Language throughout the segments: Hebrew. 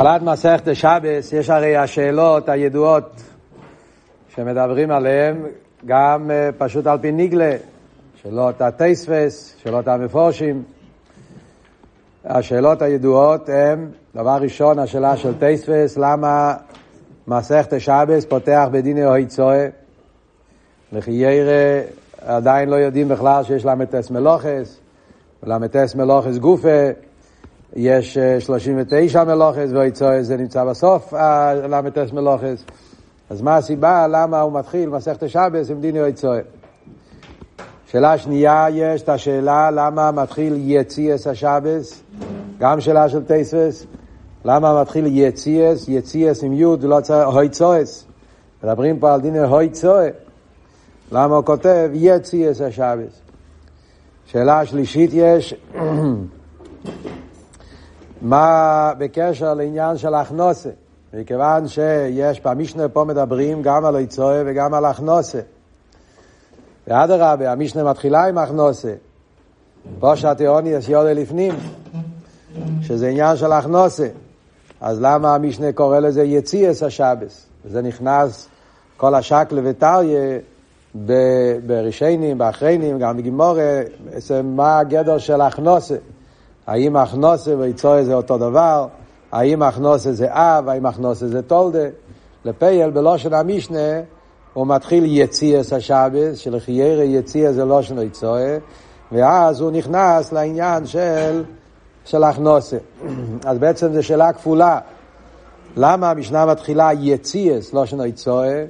התחלת מסכת שבס, יש הרי השאלות הידועות שמדברים עליהן גם uh, פשוט על פי ניגלה, שאלות הטייספס, שאלות המפורשים. השאלות הידועות הן, דבר ראשון, השאלה של טייספס, למה מסכת שבס פותח בדיני הויצואה? לכי ירא עדיין לא יודעים בכלל שיש למטס מלוכס, ולמטס מלוכס גופה. יש 39 מלוכס, ואיצוי זה נמצא בסוף הל"ס מלוכס. אז מה הסיבה למה הוא מתחיל מסכת שבס עם דיני איצוי? שאלה שנייה, יש את השאלה למה מתחיל יציאס השבס, גם שאלה של טייסס, למה מתחיל יציאס, יציאס עם יוד ולא צריך הויצואס. מדברים פה על דיני הויצואס. למה הוא כותב יציאס השבס? שאלה שלישית יש, מה בקשר לעניין של הכנוסה? מכיוון שיש במשנה פה מדברים גם על איצואה וגם על הכנוסה. ואדרבה, המשנה מתחילה עם הכנוסה. פה שהטירוני יש יודה לפנים, שזה עניין של הכנוסה. אז למה המשנה קורא לזה יציאס השבס? וזה נכנס כל השקלה וטריה ברישיינים, באחריינים, גם בגימורה, מה הגדר של הכנוסה. האם הכנוסה ויצואה זה אותו דבר, האם הכנוסה זה אב, האם הכנוסה זה תולדה. לפייל בלושן המשנה הוא מתחיל יציאס השבס, שלחיירה יציאס זה לושן ויצואה, ואז הוא נכנס לעניין של, של. אז בעצם זו שאלה כפולה. למה המשנה מתחילה יציאס לושן ויצואה?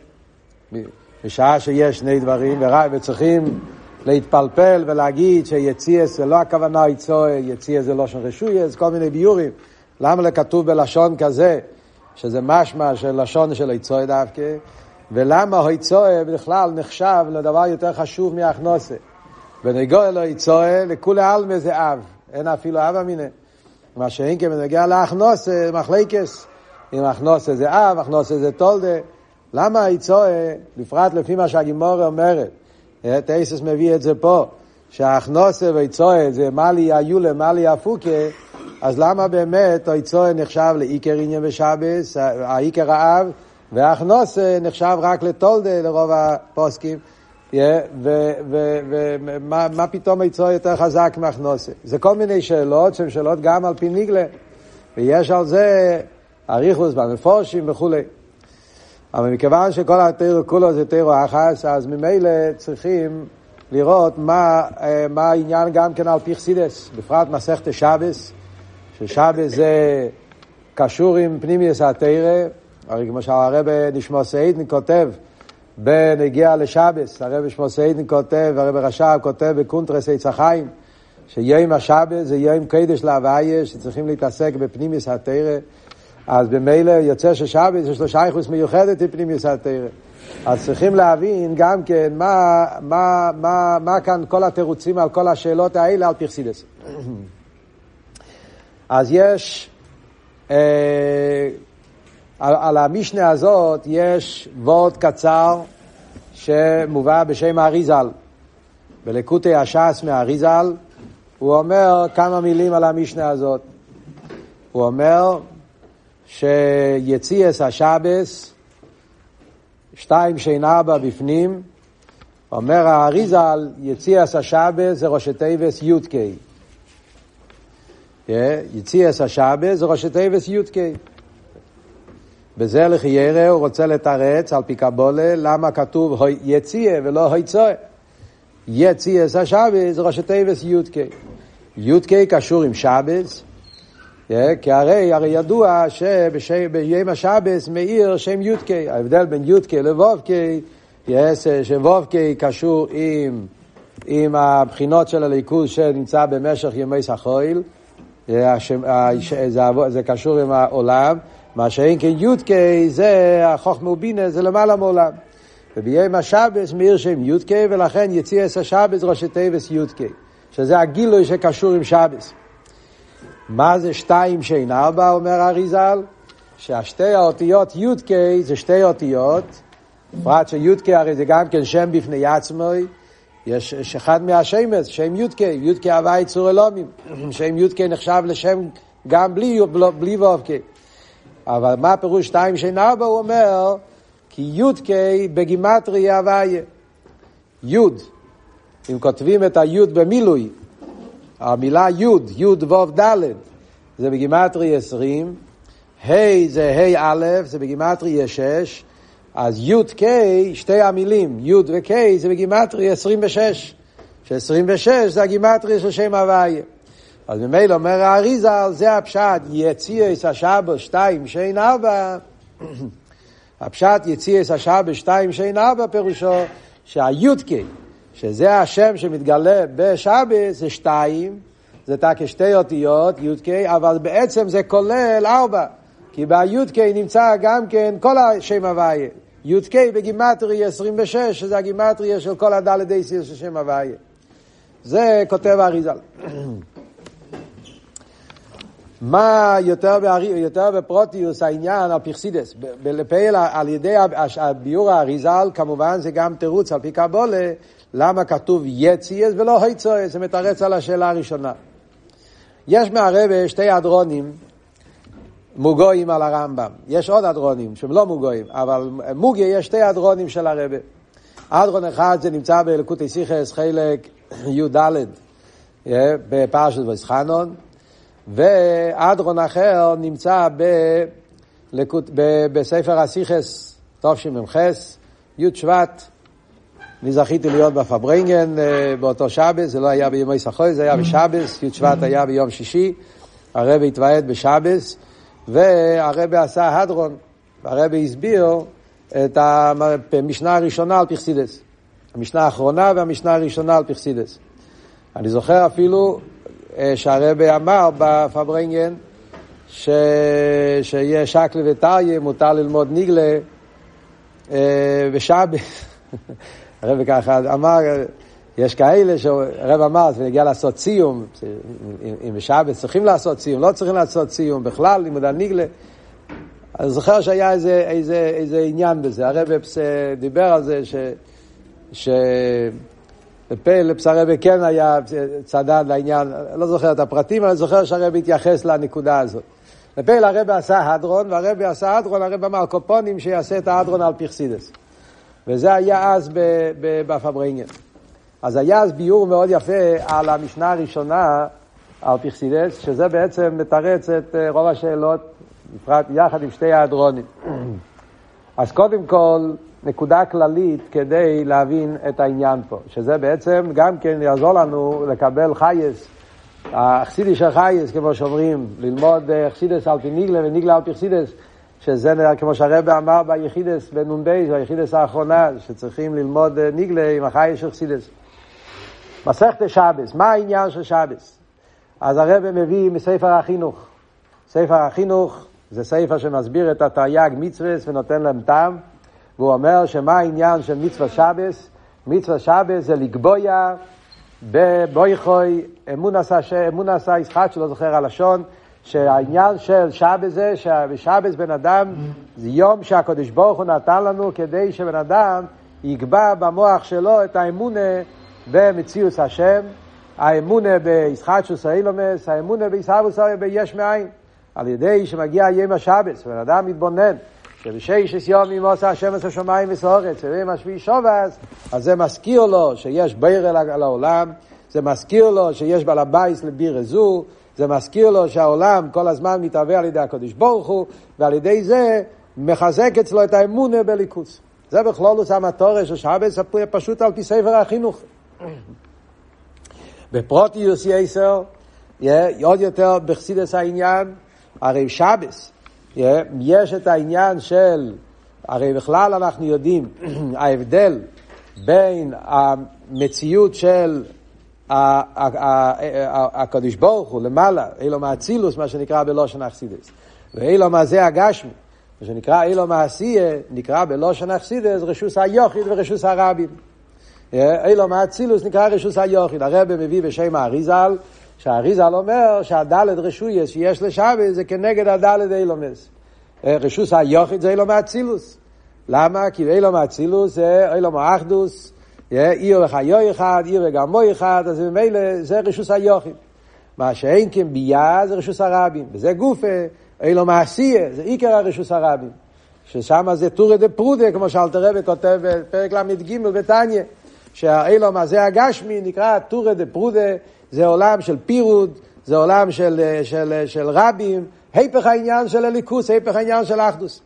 בשעה שיש שני דברים, וצריכים להתפלפל ולהגיד שיציאס זה לא הכוונה יצוא, יציאס זה לא של רשויס, כל מיני ביורים. למה לכתוב בלשון כזה, שזה משמע של לשון של יצוא דווקא, ולמה היצוא בכלל נחשב לדבר יותר חשוב מהכנוסה. בנגוע אלו יצוא, לכולי עלמא זה אב, אין אפילו אב אמינא. מה שאין כבנגיע להכנוסה, מחלקס. אם הכנוסה זה אב, הכנוסה זה תולדה. למה היצוא, בפרט לפי מה שהגימורה אומרת, טייסס מביא את זה פה, שההכנוסה ויצואה זה מאלי היולה, מאלי הפוקה, אז למה באמת היצואה נחשב לעיקר עניין בשבס, העיקר האב, וההכנוסה נחשב רק לתולדה לרוב הפוסקים, ומה פתאום היצואה יותר חזק מהכנוסה? זה כל מיני שאלות שהן שאלות גם על פי ניגלה, ויש על זה אריכוס במפורשים וכולי. אבל מכיוון שכל התירו כולו זה תירו אחס, אז ממילא צריכים לראות מה, אה, מה העניין גם כן על פיכסידס, בפרט מסכת שבס, ששבס זה קשור עם פנימיוס התירה, הרי כמו שהרבא נשמע סעידן כותב בנוגע לשבת, הרבי נשמתו עדן כותב, הרבי רש"ב כותב בקונטרס עץ החיים, שיום השבת זה יום קדש להוויה, שצריכים להתעסק בפנימיות התורה. אז במילא יוצא ששבת יש לו שייכות מיוחדת לפנימיות התורה. אז צריכים להבין גם כן מה, מה, מה, מה כאן כל התירוצים על כל השאלות האלה על פי חסידות. אז יש, אה, על, על המשנה הזאת יש וורד קצר שמובא בשם האריזל. בלקוטי הש"ס מהאריזל הוא אומר כמה מילים על המשנה הזאת. הוא אומר, שיציאס השבס, שתיים שאין ארבע בפנים, אומר האריזל, יציאס השבס זה ראשי תיבס י"ק. יציאס השבס זה ראשי תיבס י"ק. בזה לחיירה הוא רוצה לתרץ על פי קבולה למה כתוב יציאה ולא היצואה. יציאס השבס זה ראשי תיבס י"ק. י"ק קשור עם שבס, כי הרי, הרי ידוע שביום השבס מאיר שם יודקה, ההבדל בין יודקה לוובקה, שוובקה קשור עם, עם הבחינות של הליכוז שנמצא במשך ימי סחויל, זה, זה קשור עם העולם, מה שאין כן יודקה זה החוכמה ובינה, זה למעלה מעולם. וביום השבס מאיר שם יודקה, ולכן יציאס השבס ראשי תיבס יודקה, שזה הגילוי שקשור עם שבס. מה זה שתיים שאין ארבע, אומר אריזל? שהשתי האותיות י"ק זה שתי אותיות, פרט שי"ק הרי זה גם כן שם בפני עצמו, יש, יש אחד מהשמש, שם י"ק, י"ק הווי צור אלומים, שם י"ק נחשב לשם גם בלי, בלי ו"ק. אבל מה פירוש שתיים שאין ארבע? הוא אומר, כי י"ק בגימטרי הוויה. י', אם כותבים את הי' במילוי, המילה י', י' ו' ד', זה בגימטרי 20, ה' זה ה' א', זה בגימטרי 6, אז י' ק', שתי המילים, י' וק', זה בגימטרי 26, ש-26 זה הגימטרי של שם הוויה. אז ממילא אומר האריזל, זה הפשט, יציאס השבו שתיים שאין ארבע. הפשט יציאס השבו שתיים שאין ארבע פירושו שהיודקי, שזה השם שמתגלה בשבס, זה שתיים, זה תקה שתי אותיות, יודקי, אבל בעצם זה כולל ארבע. כי ביודקי נמצא גם כן כל השם הוויה. יודקי בגימטרי 26, שזה הגימטריה של כל הדלת אייסיר של שם הוויה. זה כותב האריזל. מה יותר, בארי, יותר בפרוטיוס העניין על פרסידס? לפעיל על ידי הביור האריזל, כמובן זה גם תירוץ על פי קבולה, למה כתוב יציאס ולא היצואס, זה מתרץ על השאלה הראשונה. יש מהרבה שתי אדרונים מוגויים על הרמב"ם. יש עוד אדרונים שהם לא מוגויים, אבל מוגי יש שתי אדרונים של הרבה. אדרון אחד זה נמצא בלקוטי סיכס חלק י"ד אה, בפרשת ויסחנון, ואדרון אחר נמצא ב, לקוט, ב, בספר הסיכס תשמ"ח, י' שבט. אני זכיתי להיות בפארברענגען אה, באותו שבת, זה לא היה בימות החול, זה היה בשבת, י' שבט היה ביום שישי, הרבי התוועד בשבת, והרבי עשה הדרן, והרבי הסביר את המשנה הראשונה על פי חסידות. המשנה האחרונה והמשנה הראשונה על פי חסידות. אני זוכר אפילו אה, שהרבי אמר בפארברענגען ש... שיהיה שקלי וטריה, מותר ללמוד ניגלה אה. הרב ככה אמר, יש כאלה שהרב אמר, זה נגיע לעשות סיום, אם בשבת צריכים לעשות סיום, לא צריכים לעשות סיום בכלל, לימוד הניגלה. אני זוכר שהיה איזה, איזה, איזה עניין בזה, הרב דיבר על זה ש... ש... בפלפס הרבי כן היה צדד לעניין, לא זוכר את הפרטים, אבל זוכר שהרבי התייחס לנקודה הזאת. בפועל הרבי עשה הדרן, והרבי עשה הדרן, הרבי אמר על כל פנים שיעשה את ההדרן על פי חסידות. וזה היה אז בפארברענגען. אז היה אז ביאור מאוד יפה על המשנה הראשונה, על פי חסידות, שזה בעצם מתרץ את אה, רוב השאלות, בפרט יחד עם שתי ההדרנים. אז קודם כל, נקודה כללית כדי להבין את העניין פה, שזה בעצם גם כן יעזור לנו לקבל חיות, האכסידי של חייס, כמו שאומרים, ללמוד אה, על פי ניגלה וניגלה על פי אכסידס, שזה כמו שהרבא אמר ביחידס, בנ"ב, ביחידס האחרונה, שצריכים ללמוד אה, ניגלה עם החייס של אכסידס. מסכת שבס, מה העניין של שבס? אז הרבא מביא מספר החינוך. ספר החינוך זה ספר שמסביר את התרי"ג מצווה ונותן להם טעם. והוא אומר שמה העניין של מצווה שבס? מצווה שבס זה לקבויה בבויכוי אמון עשה, אמון עשה ישחט, שלא זוכר הלשון, שהעניין של שבס זה שבשבס בן אדם זה יום שהקדוש ברוך הוא נתן לנו כדי שבן אדם יקבע במוח שלו את האמונה במציאות השם, האמונה בישחטשוס האילומס, האמונה בישהבוס ביש מאין, על ידי שמגיע יום השבס, בן אדם מתבונן שבששת ימים עושה השם את השמיים והארץ, וביום השביעי שבת, אז זה מזכיר לו שיש בורא על העולם, זה מזכיר לו שיש בעל הבית לבירה זו, זה מזכיר לו שהעולם כל הזמן מתהווה על ידי הקדוש ברוך הוא, ועל ידי זה מחזק אצלו את האמונה באלוקות. זה בכללות המטרה של שבת, פשוט על פי ספר החינוך. בפרטיות יותר, עוד יותר בחסידות העניין, הרי שבס, יש את העניין של, הרי בכלל אנחנו יודעים, ההבדל בין המציאות של הקדוש ברוך הוא למעלה, אילו מאצילוס, מה שנקרא בלושן אכסידס, ואילו מה זה הגשמי, מה שנקרא אילו מעשייה, נקרא בלושן אכסידס רשוס היוחיד ורשוס הרבים. אילו מאצילוס נקרא רשוס היוחיד. הרב מביא בשם האריזל, שהאריז"ל אומר שהדלת רשויות שיש לשבת זה כנגד הדלת אילומס. רשות היחיד זה עולם האצילות. למה? כי עולם האצילות זה עולם האחדות, איהו וחיוהי חד, איהו וגרמוהי חד, אז ממילא זה רשות היחיד. מה שאין כן בי"ע זה רשות הרבים, וזה גופה, עולם העשייה, זה עיקר הרשות הרבים. ששם זה טורי דפרודא, כמו שאלטער רבי כותב בפרק ל"ג בתניא, שהעולם הזה הגשמי נקרא טורי דפרודא, זה עולם של פירוד, זה עולם של, של, של רבים, היפך העניין של האלוקות, היפך העניין של האחדות.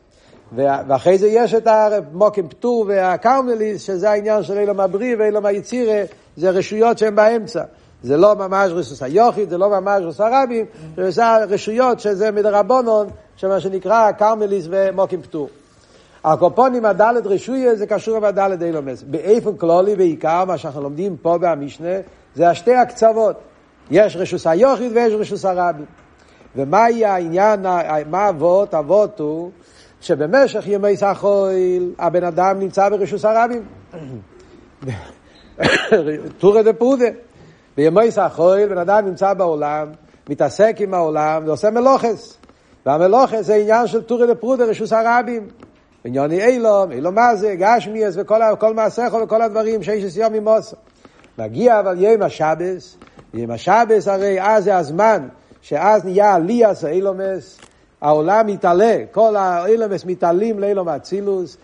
ואחרי זה יש את המקום פטור והכרמלית, שזה העניין של עולם הבריאה ועולם היצירה, זה רשויות שהן באמצע. זה לא ממש רשות היחיד, זה לא ממש רשות הרבים, זה רשויות שזה מדרבנן, שמה שנקרא כרמלית ומקום פטור. על כל פנים הדלת רשויות זה קשור עם הדלת אילומס. באופן כללי בעיקר, מה שאנחנו לומדים פה במשנה, זה השתי הקצוות. יש רשות היחיד ויש רשות הרבים. ומה יהיה העניין, מה העבודה? העבודה הוא שבמשך ימות החול הבן אדם נמצא ברשות הרבים. טורי דפרודא. בימות החול בן אדם נמצא בעולם, מתעסק עם העולם ועושה מלאכות. והמלאכות זה עניין של טורי דפרודא, רשות הרבים. ענייני עולם, עולם מה זה, גשמיות וכל מעשיך וכל הדברים שיש יום עם מוסר. מגיע אבל יום השבת, יום השבת הרי אז זה הזמן שאז נהיה עליית העולמות, העולם מתעלה, כל האילומס מתעלים לעולם האצילות,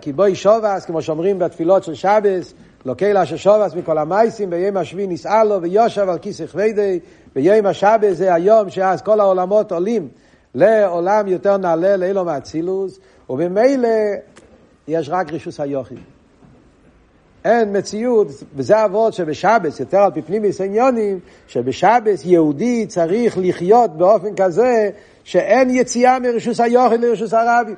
כי בו שבת, כמו שאומרים בתפילות של שבת, לאל אשר שבת מכל המעשים, ביום השביעי נתעלה וישב על כיסא כבודו, ביום השבס זה היום שאז כל העולמות עולים לעולם יותר נעלה לאילום האצילוס, וממילא יש רק רישוס היוחיד. אין מציאות, וזה אבות שבשבס, יותר על פי פנימיס עניונים, שבשבס יהודי צריך לחיות באופן כזה שאין יציאה מרשוס היוחיד לרשוס הרבים.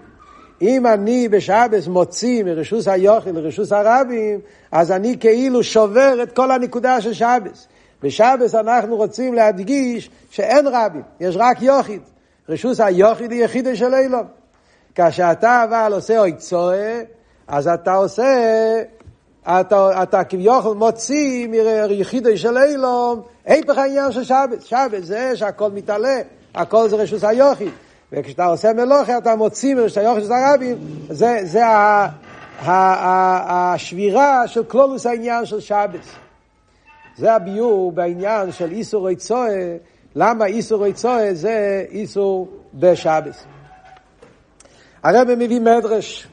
אם אני בשבס מוציא מרשוס היוחיד לרשוס הרבים, אז אני כאילו שובר את כל הנקודה של שבס. בשבס אנחנו רוצים להדגיש שאין רבים, יש רק יוחיד. רשוס היוחיד היא יחידה של אילום. כאשר אתה אבל עושה אוי צועה, אז אתה עושה אתה, אתה כביכול מוציא מיחידי של אילום, היפך העניין של שבת. שבת זה שהכל מתעלה, הכל זה רשוס היוכי. וכשאתה עושה מלוכה אתה מוציא מרשוס היוכי של הרבים, זה, זה ה, ה, ה, השבירה של כלולוס העניין של שבת. זה הביור בעניין של איסור ריצואה, למה איסור ריצואה זה איסור בשבת. הרב מביא מדרש.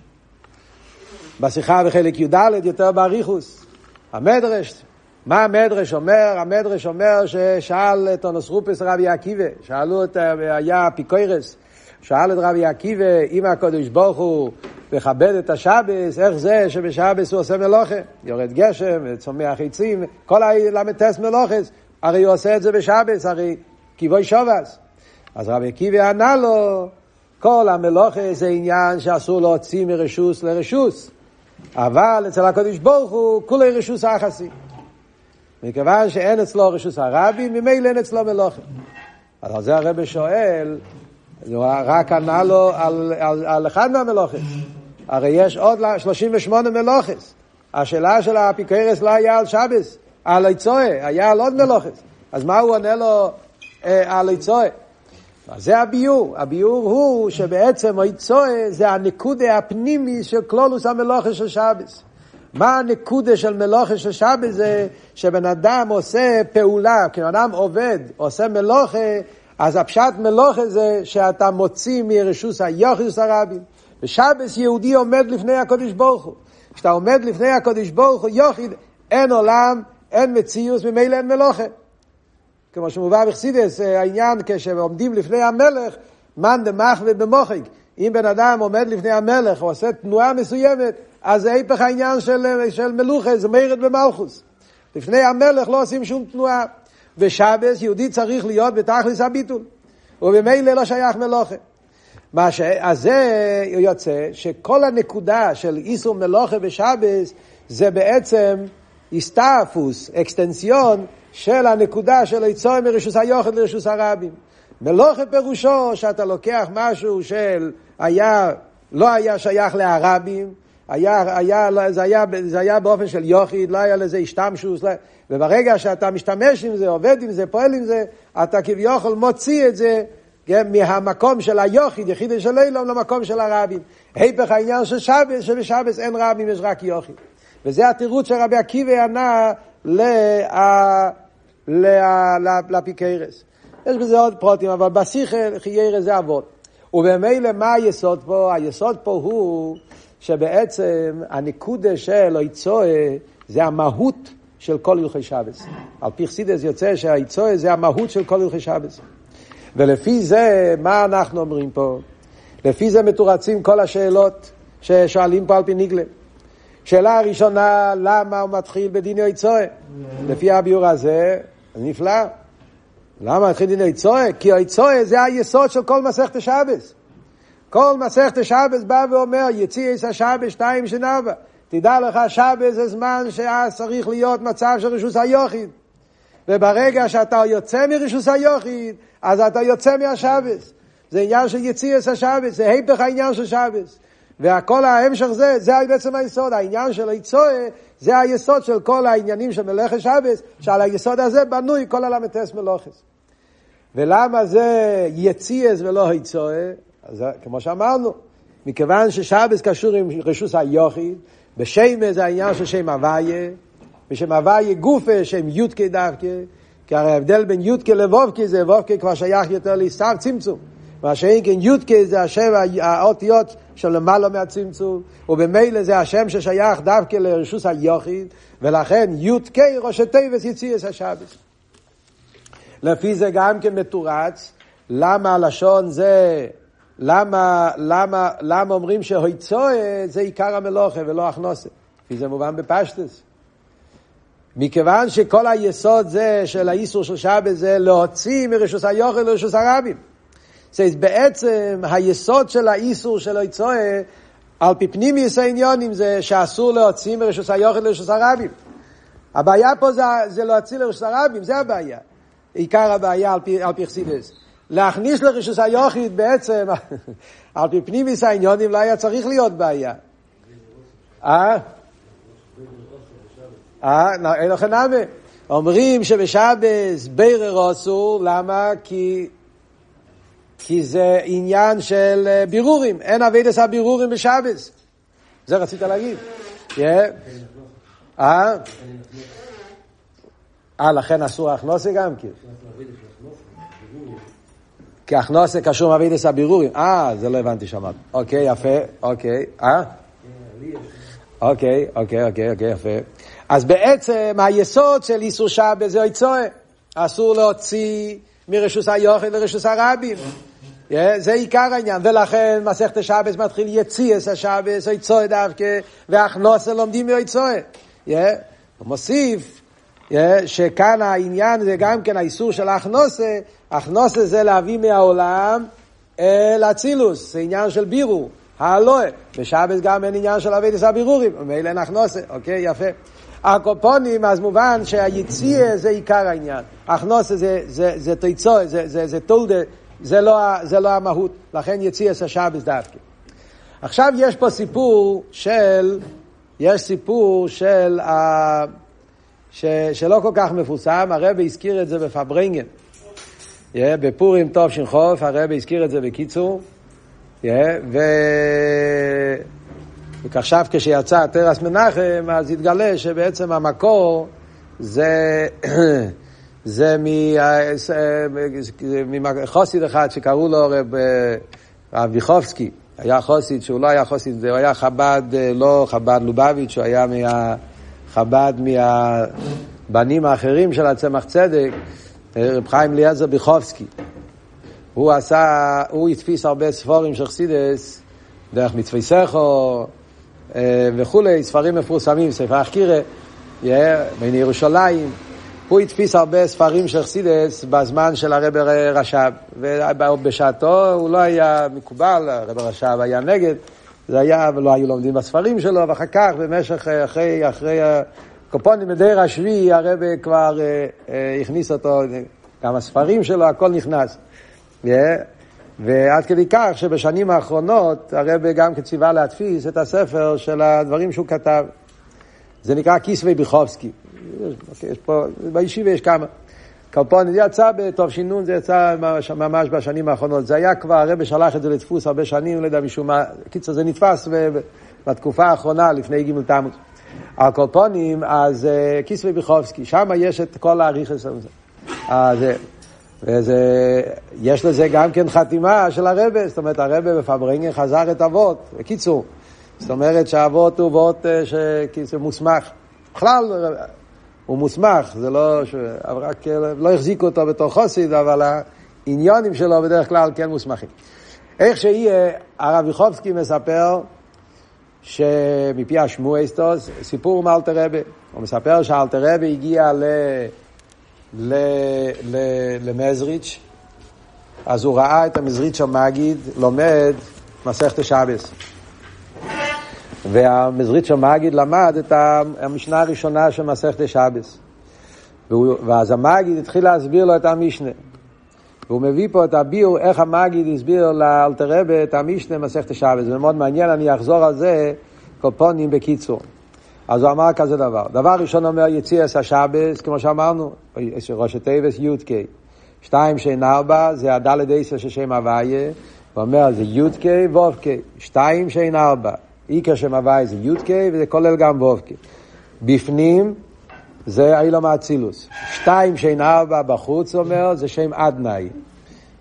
בשיחה בחלק י"ד יותר באריכוס. המדרש, מה המדרש אומר? המדרש אומר ששאל את אונוס רופס רבי עקיבא, שאלו את, היה אפיקוירס, שאל את רבי עקיבא, אם הקדוש ברוך הוא מכבד את השבס, איך זה שבשבס הוא עושה מלוכה? יורד גשם, צומח עצים, כל הל"טס מלוכס, הרי הוא עושה את זה בשבס, הרי קיבוי שובס. אז רבי עקיבא ענה לו, כל המלוכה זה עניין שאסור להוציא מרשוס לרשוס. אבל אצל הקדוש ברוך הוא כולי רשוס היחסי. מכיוון שאין אצלו רשוס הרבי, ממילא אין אצלו מלוכה. אז על זה הרב שואל, רק ענה לו על, על, על אחד מהמלוכס. הרי יש עוד 38 מלוכס. השאלה של האפיקרס לא היה על שבס, על איצואה, היה על עוד מלוכס. אז מה הוא עונה לו אה, על איצואה? אז זה הביור. הביור הוא שבעצם היצואה זה הנקודה הפנימי של קלולוס המלוכה של שבס. מה הנקודה של מלוכה של שבס זה שבן אדם עושה פעולה, כשבן אדם עובד, עושה מלוכה, אז הפשט מלוכה זה שאתה מוציא מרשוס היוחס הרבים. ושבס יהודי עומד לפני הקודש ברוך הוא. כשאתה עומד לפני הקודש ברוך הוא יוחיד, אין עולם, אין מציאות, ממילא אין מלוכה. כמו שמובא בחסידס, אה, העניין כשעומדים לפני המלך, מאן דמחווה במוחק. אם בן אדם עומד לפני המלך, הוא עושה תנועה מסוימת, אז זה היפך העניין של, של מלוכה, זה מרד במלכוס. לפני המלך לא עושים שום תנועה. בשבס יהודי צריך להיות בתכלס הביטול, ובמילא לא שייך מלוכה. מה ש... אז זה יוצא שכל הנקודה של איסור מלוכה בשבס זה בעצם הסתעפוס, אקסטנציון של הנקודה של היצור מרשוס היוחד לרשוס הרבים. מלוכה פירושו שאתה לוקח משהו של היה, לא היה שייך להרבים, היה, היה, לא, זה, היה, זה היה באופן של יוחיד, לא היה לזה השתמשוס, לא, וברגע שאתה משתמש עם זה, עובד עם זה, פועל עם זה, אתה כביכול מוציא את זה כן, מהמקום של היוחיד, יחיד של אילום, למקום של הרבים. היפך העניין של שבס, שבשבס אין רבים, יש רק יוחיד. וזה התירוץ שרבי עקיבא ענה לה... לפיקרס. יש בזה עוד פרוטים, אבל בשיחה חיירה זה אבות. ובמילא מה היסוד פה? היסוד פה הוא שבעצם הנקודה של היצואה זה המהות של כל הלכי שבס. על פי חסידס יוצא שהיצואה זה המהות של כל הלכי שבס. ולפי זה, מה אנחנו אומרים פה? לפי זה מתורצים כל השאלות ששואלים פה על פי ניגלה. שאלה הראשונה, למה הוא מתחיל בדיני היצואה? לפי הביור הזה, נפלא. למה מתחיל דיני היצואה? כי היצואה זה היסוד של כל מסכת השבס. כל מסכת השבס בא ואומר, יציאס השבס שתיים שנאווה. תדע לך, שבס זה זמן שאז צריך להיות מצב של רשוס היוחיד. וברגע שאתה יוצא מרשוס היוחיד, אז אתה יוצא מהשבס. זה עניין של יציאס השבס, זה היפך העניין של שבס. והכל ההמשך זה, זה בעצם היסוד. העניין של היצואה, זה היסוד של כל העניינים של מלאכת שבס, שעל היסוד הזה בנוי כל הל"ס מלוכס. ולמה זה יציאס ולא היצואה? אז כמו שאמרנו, מכיוון ששבס קשור עם רשוס היוחיד, בשם זה העניין של שם הוויה, בשם הוויה גופה, שם יודקה דווקא, כי הרי ההבדל בין יודקה לבובקה זה וובקה כבר שייך יותר לסתר צמצום. מה שאין כן יודקה זה השם האותיות של למעלה מהצמצום, ובמילא זה השם ששייך דווקא לרשוס היוחיד, ולכן יודקה ראשי תיבס יציאס השבס. לפי זה גם כן מתורץ, למה הלשון זה למה, למה, למה אומרים שהויצואה זה עיקר המלוכה ולא הכנוסה? כי זה מובן בפשטס. מכיוון שכל היסוד זה של האיסור של שבת זה להוציא מרשוס היוכל לרשוס הרבים. זה בעצם היסוד של האיסור של היצואה על פי פנימיוס העניונים זה שאסור להוציא מרשוס היוכל לרשוס הרבים. הבעיה פה זה, זה להוציא לרשוס הרבים, זה הבעיה. עיקר הבעיה על פי, על פי חסידס. להכניס לרשוס היוחיד בעצם, על פי פנימיס העניונים לא היה צריך להיות בעיה. אה? אה? אין לכם. אומרים שבשבס בירר אסור, למה? כי כי זה עניין של אה, בירורים, אין אבידס הבירורים בשבס. זה רצית להגיד. אה? אה, לכן אסור הכנוסה גם כן. כי הכנוסה קשור מאבידס הבירורים. אה, זה לא הבנתי שמעת. אוקיי, יפה, אוקיי. אה? אוקיי, אוקיי, אוקיי, אוקיי, יפה. אז בעצם היסוד של איסור שבת זה איצואה. אסור להוציא מרשוס היוחד לרשוס הרבים. זה עיקר העניין, ולכן מסכת השבס מתחיל יציאס השבס, איצואה דווקא, והכנוסה לומדים מאיצואה. הוא מוסיף שכאן העניין זה גם כן האיסור של הכנוסה, הכנוסה זה להביא מהעולם אל אצילוס, זה עניין של בירור, הלואה. בשבת גם אין עניין של אבידס הבירורים, ומילא אין הכנוסה, אוקיי, יפה. הקופונים, אז מובן שהיציאה זה עיקר העניין. הכנוסה זה, זה, זה תולדה, זה לא, זה לא המהות, לכן יציאה זה שבס דווקא. עכשיו יש פה סיפור של, יש סיפור של, uh, ש, שלא כל כך מפורסם, הרב הזכיר את זה בפברנגן. Yeah, בפורים טוב שנחוף, הרב הזכיר את זה בקיצור. Yeah, ו... ועכשיו כשיצא תרס מנחם, אז התגלה שבעצם המקור זה, זה מחוסיד אחד שקראו לו רב, ויחובסקי. היה חוסיד שהוא לא היה חוסיד, הוא היה חב"ד, לא חב"ד לובביץ', הוא היה מהחב"ד מהבנים האחרים של הצמח צדק. רב חיים אליעזר ביחובסקי. הוא עשה, הוא התפיס הרבה ספורים של חסידס, דרך מצווי סכו אה, וכולי, ספרים מפורסמים, ספר החקירה, בין ירושלים. הוא התפיס הרבה ספרים של חסידס בזמן של הרב רש"ב, ובשעתו הוא לא היה מקובל, הרב רש"ב היה נגד, זה היה, ולא היו לומדים בספרים שלו, ואחר כך, במשך, אחרי, אחרי קופונים בדיר השביעי, הרב כבר uh, uh, הכניס אותו, גם הספרים שלו, הכל נכנס. Yeah. ועד כדי כך שבשנים האחרונות הרב גם כציווה להדפיס את הספר של הדברים שהוא כתב. זה נקרא כיסווי ביחובסקי. יש, פה, בישיבה יש כמה. זה יצא שינון, זה יצא ממש, בשנים האחרונות. זה היה כבר, הרב שלח את זה לדפוס הרבה שנים, לא יודע משום מה. קיצור, זה נתפס בתקופה האחרונה, לפני ג' תמוז. על כל פונים, אז uh, כיסוי ביחובסקי, שם יש את כל האריכס הזה. אז, וזה, יש לזה גם כן חתימה של הרבה, זאת אומרת הרבה בפברנגן חזר את אבות, בקיצור, זאת אומרת שהאבות הוא אבות שכאילו מוסמך. בכלל, הוא מוסמך, זה לא, ש... רק לא החזיקו אותו בתור חוסיד, אבל העניונים שלו בדרך כלל כן מוסמכים. איך שיהיה, הרב יחובסקי מספר שמפי השמואסטוס, סיפור מאלתר רבי. הוא מספר שאלתר רבי הגיע ל... ל... ל... למזריץ', אז הוא ראה את המזריץ' המגיד לומד מסכת שבס. והמזריץ' המגיד למד את המשנה הראשונה של מסכת שבס. ואז המגיד התחיל להסביר לו את המשנה. והוא מביא פה את הביור, איך המגיד הסביר לאלתרבה את המשנה מסכת שבס. זה מאוד מעניין, אני אחזור על זה קופונים בקיצור. אז הוא אמר כזה דבר. דבר ראשון אומר יציאס השבס, כמו שאמרנו, ראש הטייבס י"ק. שתיים שאין ארבע, זה הדלת עשר של שם הוויה. הוא אומר זה י"ק ו"ק. שתיים שאין ארבע. עיקר שם הוויה זה י"ק וזה כולל גם ו"ק. בפנים זה אילום האצילוס. שתיים שאין ארבע בחוץ אומר זה שם אדנאי.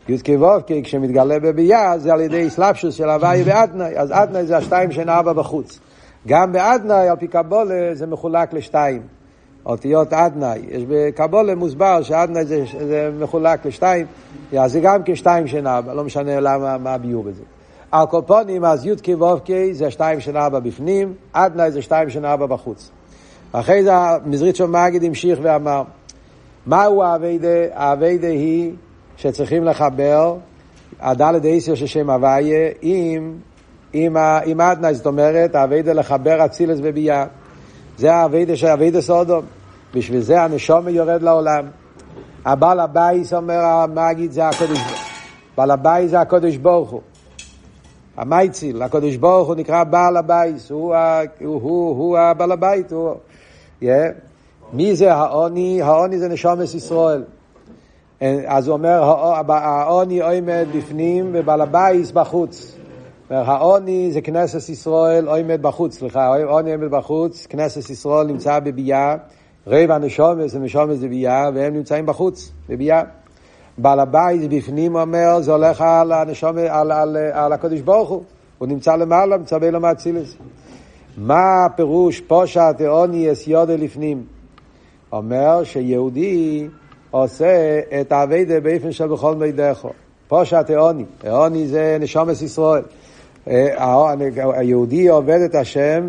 י"ק ו"ק כשמתגלה בביאה זה על ידי סלפשוס של הוואי באדנאי, אז אדנאי זה השתיים שאין ארבע בחוץ. גם באדנאי על פי קבולה זה מחולק לשתיים. אותיות אדנאי, יש בקבולה מוסבר שאדנאי זה, זה מחולק לשתיים, אז זה גם כשתיים שאין ארבע, לא משנה למה, מה הביור בזה. על כל פונים אז י"ק ו"ק זה שתיים שאין ארבע בפנים, אדנאי זה שתיים שאין ארבע בחוץ. אחרי זה מזריצ'ו מגיד המשיך ואמר, מהו האביידה? האביידה היא שצריכים לחבר הדלת איסר של שם הוויה עם, עם, עם אדנ-י, זאת אומרת, העבודה לחבר אצילות ובי"ע. זה העבודה של עבודת האדם. בשביל זה הנשמה יורד לעולם. הבעל הבית אומר המגיד זה הקודש בעל הבית זה הקדוש ברוך הוא. המאציל, הקדוש ברוך הוא נקרא בעל הבית, הוא, הוא, הבעל הבית, הוא. מי זה העני? העני זה נשמות ישראל. אז הוא אומר, העוני עומד בפנים ובעל הבייס בחוץ. העוני זה כנסת ישראל עומד בחוץ, סליחה, העוני עומד בחוץ, כנסת ישראל נמצא בביאה, רבע הנשומת זה נשומת זה ביאה, והם נמצאים בחוץ, בביאה. בעל הבית בפנים אומר, זה הולך על הנשומת, על, על, על הקדוש ברוך הוא, הוא נמצא למעלה, מצווה לו מאצילס. מה הפירוש פושע תאוני אס יודה לפנים? אומר שיהודי עושה את האביידה באופן של בכל מידךו. פושע תאוני, תאוני זה נשומת ישראל. אה, היהודי עובד את השם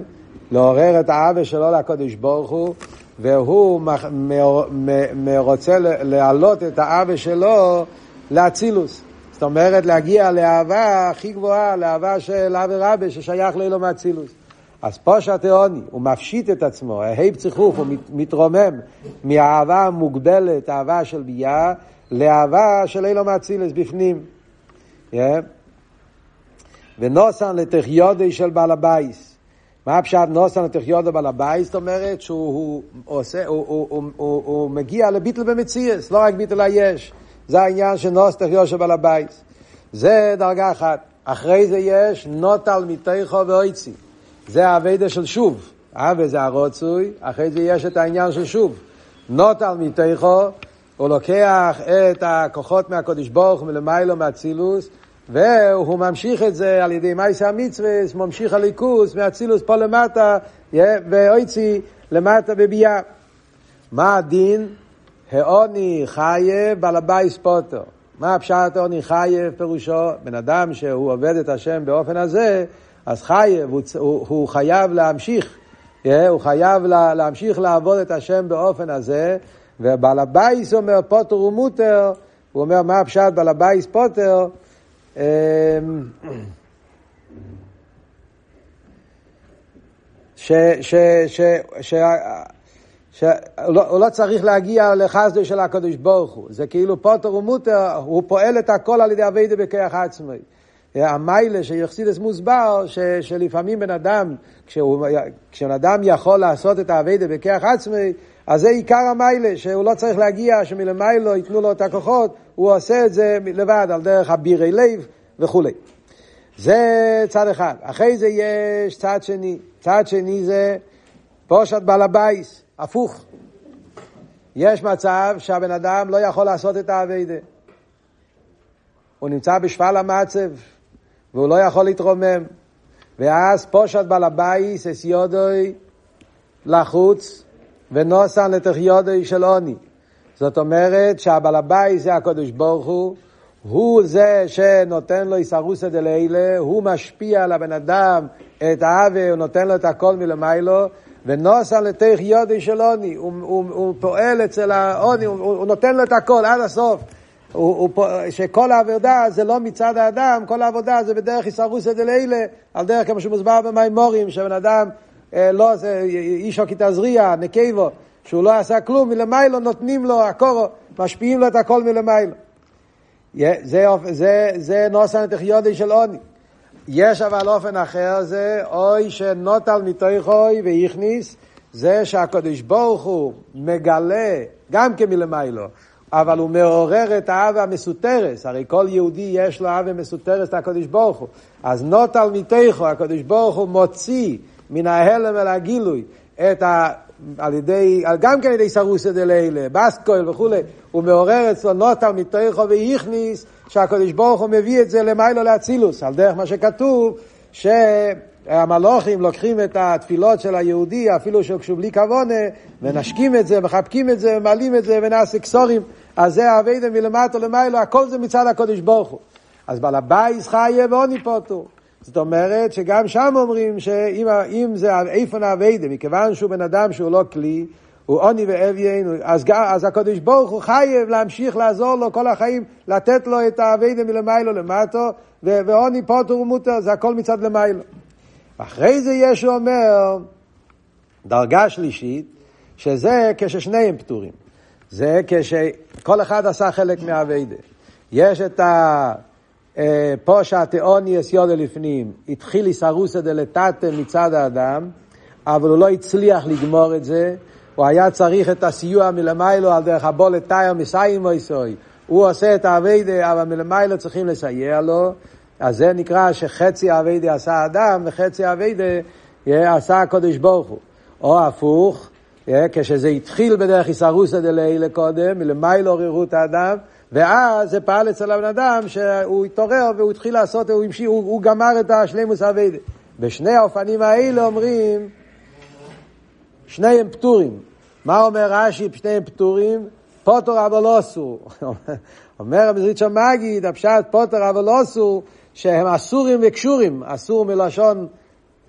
לעורר את האבא שלו לקדוש ברוך הוא, והוא רוצה להעלות את האבא שלו לאצילוס. זאת אומרת, להגיע לאהבה הכי גבוהה, לאהבה של אבי רבי ששייך לאלו מאצילוס. אז פושט העני, הוא מפשיט את עצמו, ההיפ צריכוך, הוא מתרומם מהאהבה המוגבלת, אהבה של בי"ע, לאהבה של עולם האצילות בפנים. Yeah. ונותן לתוך ידו של בעל הבית. מה הפשט נותן לתוך ידו בעל הבית? זאת אומרת שהוא הוא, עושה, הוא, הוא, הוא, הוא, הוא מגיע לביטל במציאות, לא רק ביטל היש. זה העניין של נותן לתוך ידו של בעל הבית. זה דרגה אחת. אחרי זה יש נוטל מתיכו ואויצי. זה האביידה של שוב. אבי זה הרוצוי, אחרי זה יש את העניין של שוב. נוטל מתיכו, הוא לוקח את הכוחות מהקודש ברוך מלמיילו מאצילוס, והוא ממשיך את זה על ידי מייסה המצווה, ממשיך הליכוס מאצילוס פה למטה, ואויצי למטה בביאה. מה הדין? העני חייב בעל הבית פטור. מה הפשט העני חייב פירושו? בן אדם שהוא עובד את השם באופן הזה, אז חייב, הוא, הוא, הוא חייב להמשיך, הוא חייב לה, להמשיך לעבוד את השם באופן הזה, ובעל הבית אומר פטור ומותר, הוא אומר מה הפשט בעל הבית פטור, ש, שהוא לא צריך להגיע לחסדו של הקדוש ברוך הוא. זה כאילו פוטר ומוטר, הוא פועל את הכל על ידי אביידה בכיח עצמי. המיילה שיחסידס מוסבר, ש, שלפעמים בן אדם, כשבן אדם יכול לעשות את האביידה בכיח עצמי, אז זה עיקר המיילה, שהוא לא צריך להגיע, שמלמיילו ייתנו לו את הכוחות, הוא עושה את זה לבד, על דרך הבירי לב וכולי. זה צד אחד. אחרי זה יש צד שני. צד שני זה פושט בעל הבית, הפוך. יש מצב שהבן אדם לא יכול לעשות את העבודה. הוא נמצא בשפל המצב, והוא לא יכול להתרומם. ואז פושט בעל הבית את ידו לחוץ, ונותן לתוך ידו של עני. זאת אומרת שהבעל הבית זה הקדוש ברוך הוא, הוא זה שנותן לו איסרוסא דלילה, הוא משפיע על הבן אדם את העוול, הוא נותן לו את הכל מלמיילו, ונוסן לתך יודי של עוני, הוא, הוא, הוא פועל אצל העוני, הוא, הוא נותן לו את הכל עד הסוף. הוא, הוא, שכל העבודה זה לא מצד האדם, כל העבודה זה בדרך איסרוסא דלילה, על דרך כמו שמוסבר במימורים, שבן אדם לא, זה אישו כתזריע, נקייבו, שהוא לא עשה כלום, מלמיילו נותנים לו הקורו, משפיעים לו את הכל מלמיילו. זה, זה, זה נוסן לתחיודי של עוני. יש אבל אופן אחר, זה אוי שנוטל מתוכוי והכניס, זה שהקדוש ברוך הוא מגלה, גם כמלמיילו, אבל הוא מעורר את האהבה המסותרס, הרי כל יהודי יש לו אהבה מסותרס לקדוש ברוך הוא. אז נוטל מתוכו, הקדוש ברוך הוא מוציא מן ההלם אל הגילוי את ה... על ידי, גם כן על ידי אתערותא דלעילא, בת קול וכולי, הוא מעורר אצלו נוטל מתוכו והכניס, שהקדוש ברוך הוא מביא את זה למעלה לאצילות, על דרך מה שכתוב, שהמלאכים לוקחים את התפילות של היהודי, אפילו שהוגשו בלי כוונה, ונשקים את זה, מחבקים את זה, ומעלים את זה, ונעשה כתרים, אז זה העבודה מלמטה למעלה, הכל זה מצד הקדוש ברוך הוא. אז בעל הבית חייב ועני פטור. זאת אומרת שגם שם אומרים שאם זה איפה נאביידה, מכיוון שהוא בן אדם שהוא לא כלי, הוא עוני ואביין, אז, אז הקדוש ברוך הוא חייב להמשיך לעזור לו כל החיים, לתת לו את האביידה מלמיילו למטו, ועוני פוטר ומוטר, זה הכל מצד למיילו. אחרי זה ישו אומר, דרגה שלישית, שזה כששניהם פטורים. זה כשכל אחד עשה חלק מהאביידה. יש את ה... פושע תאוניאס יודו לפנים, התחיל איסרוסא דלתתא מצד האדם, אבל הוא לא הצליח לגמור את זה, הוא היה צריך את הסיוע מלמיילו על דרך הבולת תאיו מסיימו איסוי. הוא עושה את האביידה, אבל מלמיילו צריכים לסייע לו, אז זה נקרא שחצי האביידה עשה האדם, וחצי האביידה עשה הקודש ברוך הוא. או הפוך, כשזה התחיל בדרך איסרוסא דלילה קודם, מלמיילו עוררות האדם, ואז זה פעל אצל הבן אדם שהוא התעורר והוא התחיל לעשות, הוא, המשיך, הוא, הוא גמר את השלימוס אביידה. בשני האופנים האלה אומרים, שניהם פטורים. מה אומר רש"י, שניהם פטורים? פוטר אבל לא אסור. אומר המזריץ' המגיד, הפשט פוטר אבל לא אסור, שהם אסורים וקשורים, אסור מלשון,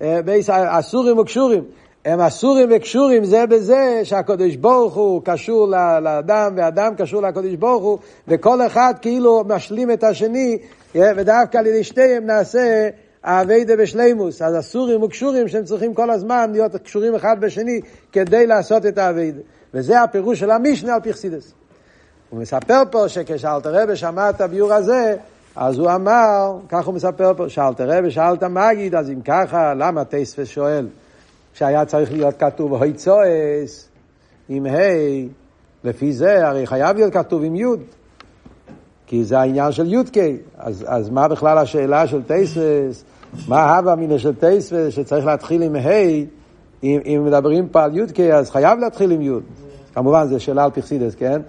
אה, אסורים וקשורים. הם אסורים וקשורים זה בזה שהקדוש ברוך הוא קשור לאדם ואדם קשור לקדוש ברוך הוא וכל אחד כאילו משלים את השני ודווקא על ידי שתיהם נעשה האביידה בשלימוס. אז אסורים וקשורים שהם צריכים כל הזמן להיות קשורים אחד בשני כדי לעשות את האביידה. וזה הפירוש של המשנה על פרסידס. הוא מספר פה שכשאלתר רבי שמע את הביור הזה, אז הוא אמר, כך הוא מספר פה, שאלתר רבי שאלת מגיד, אז אם ככה, למה טייספס שואל? שהיה צריך להיות כתוב הוצאות עם ה', לפי זה הרי חייב להיות כתוב עם י', כי זה העניין של י"ק, אז, אז מה בכלל השאלה של תוספות, מה ההווה אמינא של תוספות שצריך להתחיל עם ה', אם, אם מדברים פה על י"ק אז חייב להתחיל עם י', כמובן זו שאלה על פי חסידות, כן?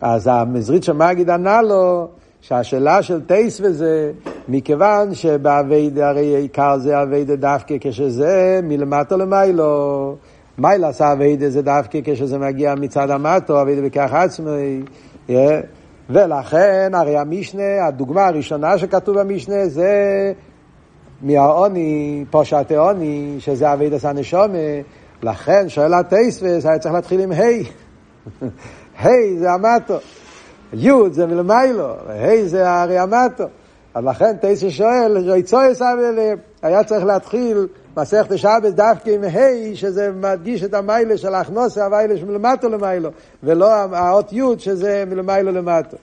אז המזריטשער מגיד ענה לו, שהשאלה של תוספות זה, מכיוון שבעבודה הרי עיקר זה עבודה דווקא כשזה מלמטה למעלה. מיילה עשה אביידה זה דווקא כשזה מגיע מצד המטו, אביידה בכך עצמי. ולכן הרי המשנה, הדוגמה הראשונה שכתוב במשנה זה מהעוני, פושט העוני, שזה אביידה סנשומה. לכן שואל הטייסווס, היה צריך להתחיל עם היי. היי זה המטו. י' זה מלמיילו, ה' זה הרי המטו. אז לכן תשע שואל, ריצוי היה צריך להתחיל מסכת שבס דווקא עם ה' שזה מדגיש את המיילה של הכנוסה, המיילה שמלמטו למיילו, ולא האות י' שזה מלמיילו למטו.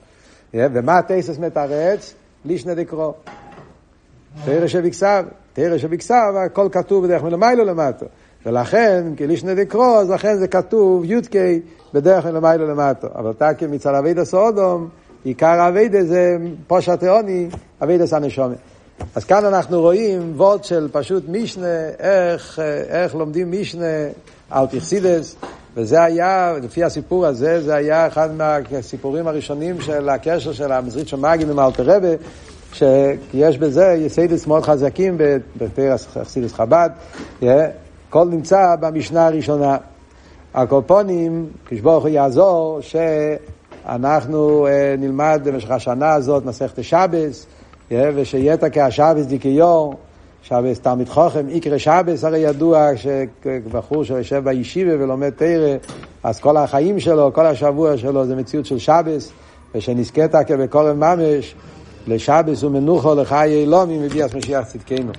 ומה תסס מתרץ? לישנא דקרו. תרא שבכסב, תרא שבכסב, הכל כתוב בדרך מלמיילו למטו. ולכן, כלישנא דקרו, אז לכן זה כתוב י"ק בדרך מלמיילו למטו. אבל תקי מצד אבידע סודום, עיקר אבידע זה פושע תאוני, אבידע סנשומה. אז כאן אנחנו רואים וורד של פשוט מישנה, איך, איך לומדים מישנה אלטיכסידס, וזה היה, לפי הסיפור הזה, זה היה אחד מהסיפורים הראשונים של הקשר של המזרית של מגין עם אלתר רבה, שיש בזה יסיידס מאוד חזקים בתר אכסידס חב"ד, הכל נמצא במשנה הראשונה. הקופונים, כשברוך הוא יעזור, שאנחנו נלמד במשך השנה הזאת מסכת שבס, ושיהיה תקע השבס דיקיור, שבס תלמיד חוכם, איקרא שבס, הרי ידוע שבחור שיושב בישיבה ולומד תרא, אז כל החיים שלו, כל השבוע שלו זה מציאות של שבס, תקע בכל ממש לשבס ומנוחו לחיי אלומים מביאס משיח צדקנו.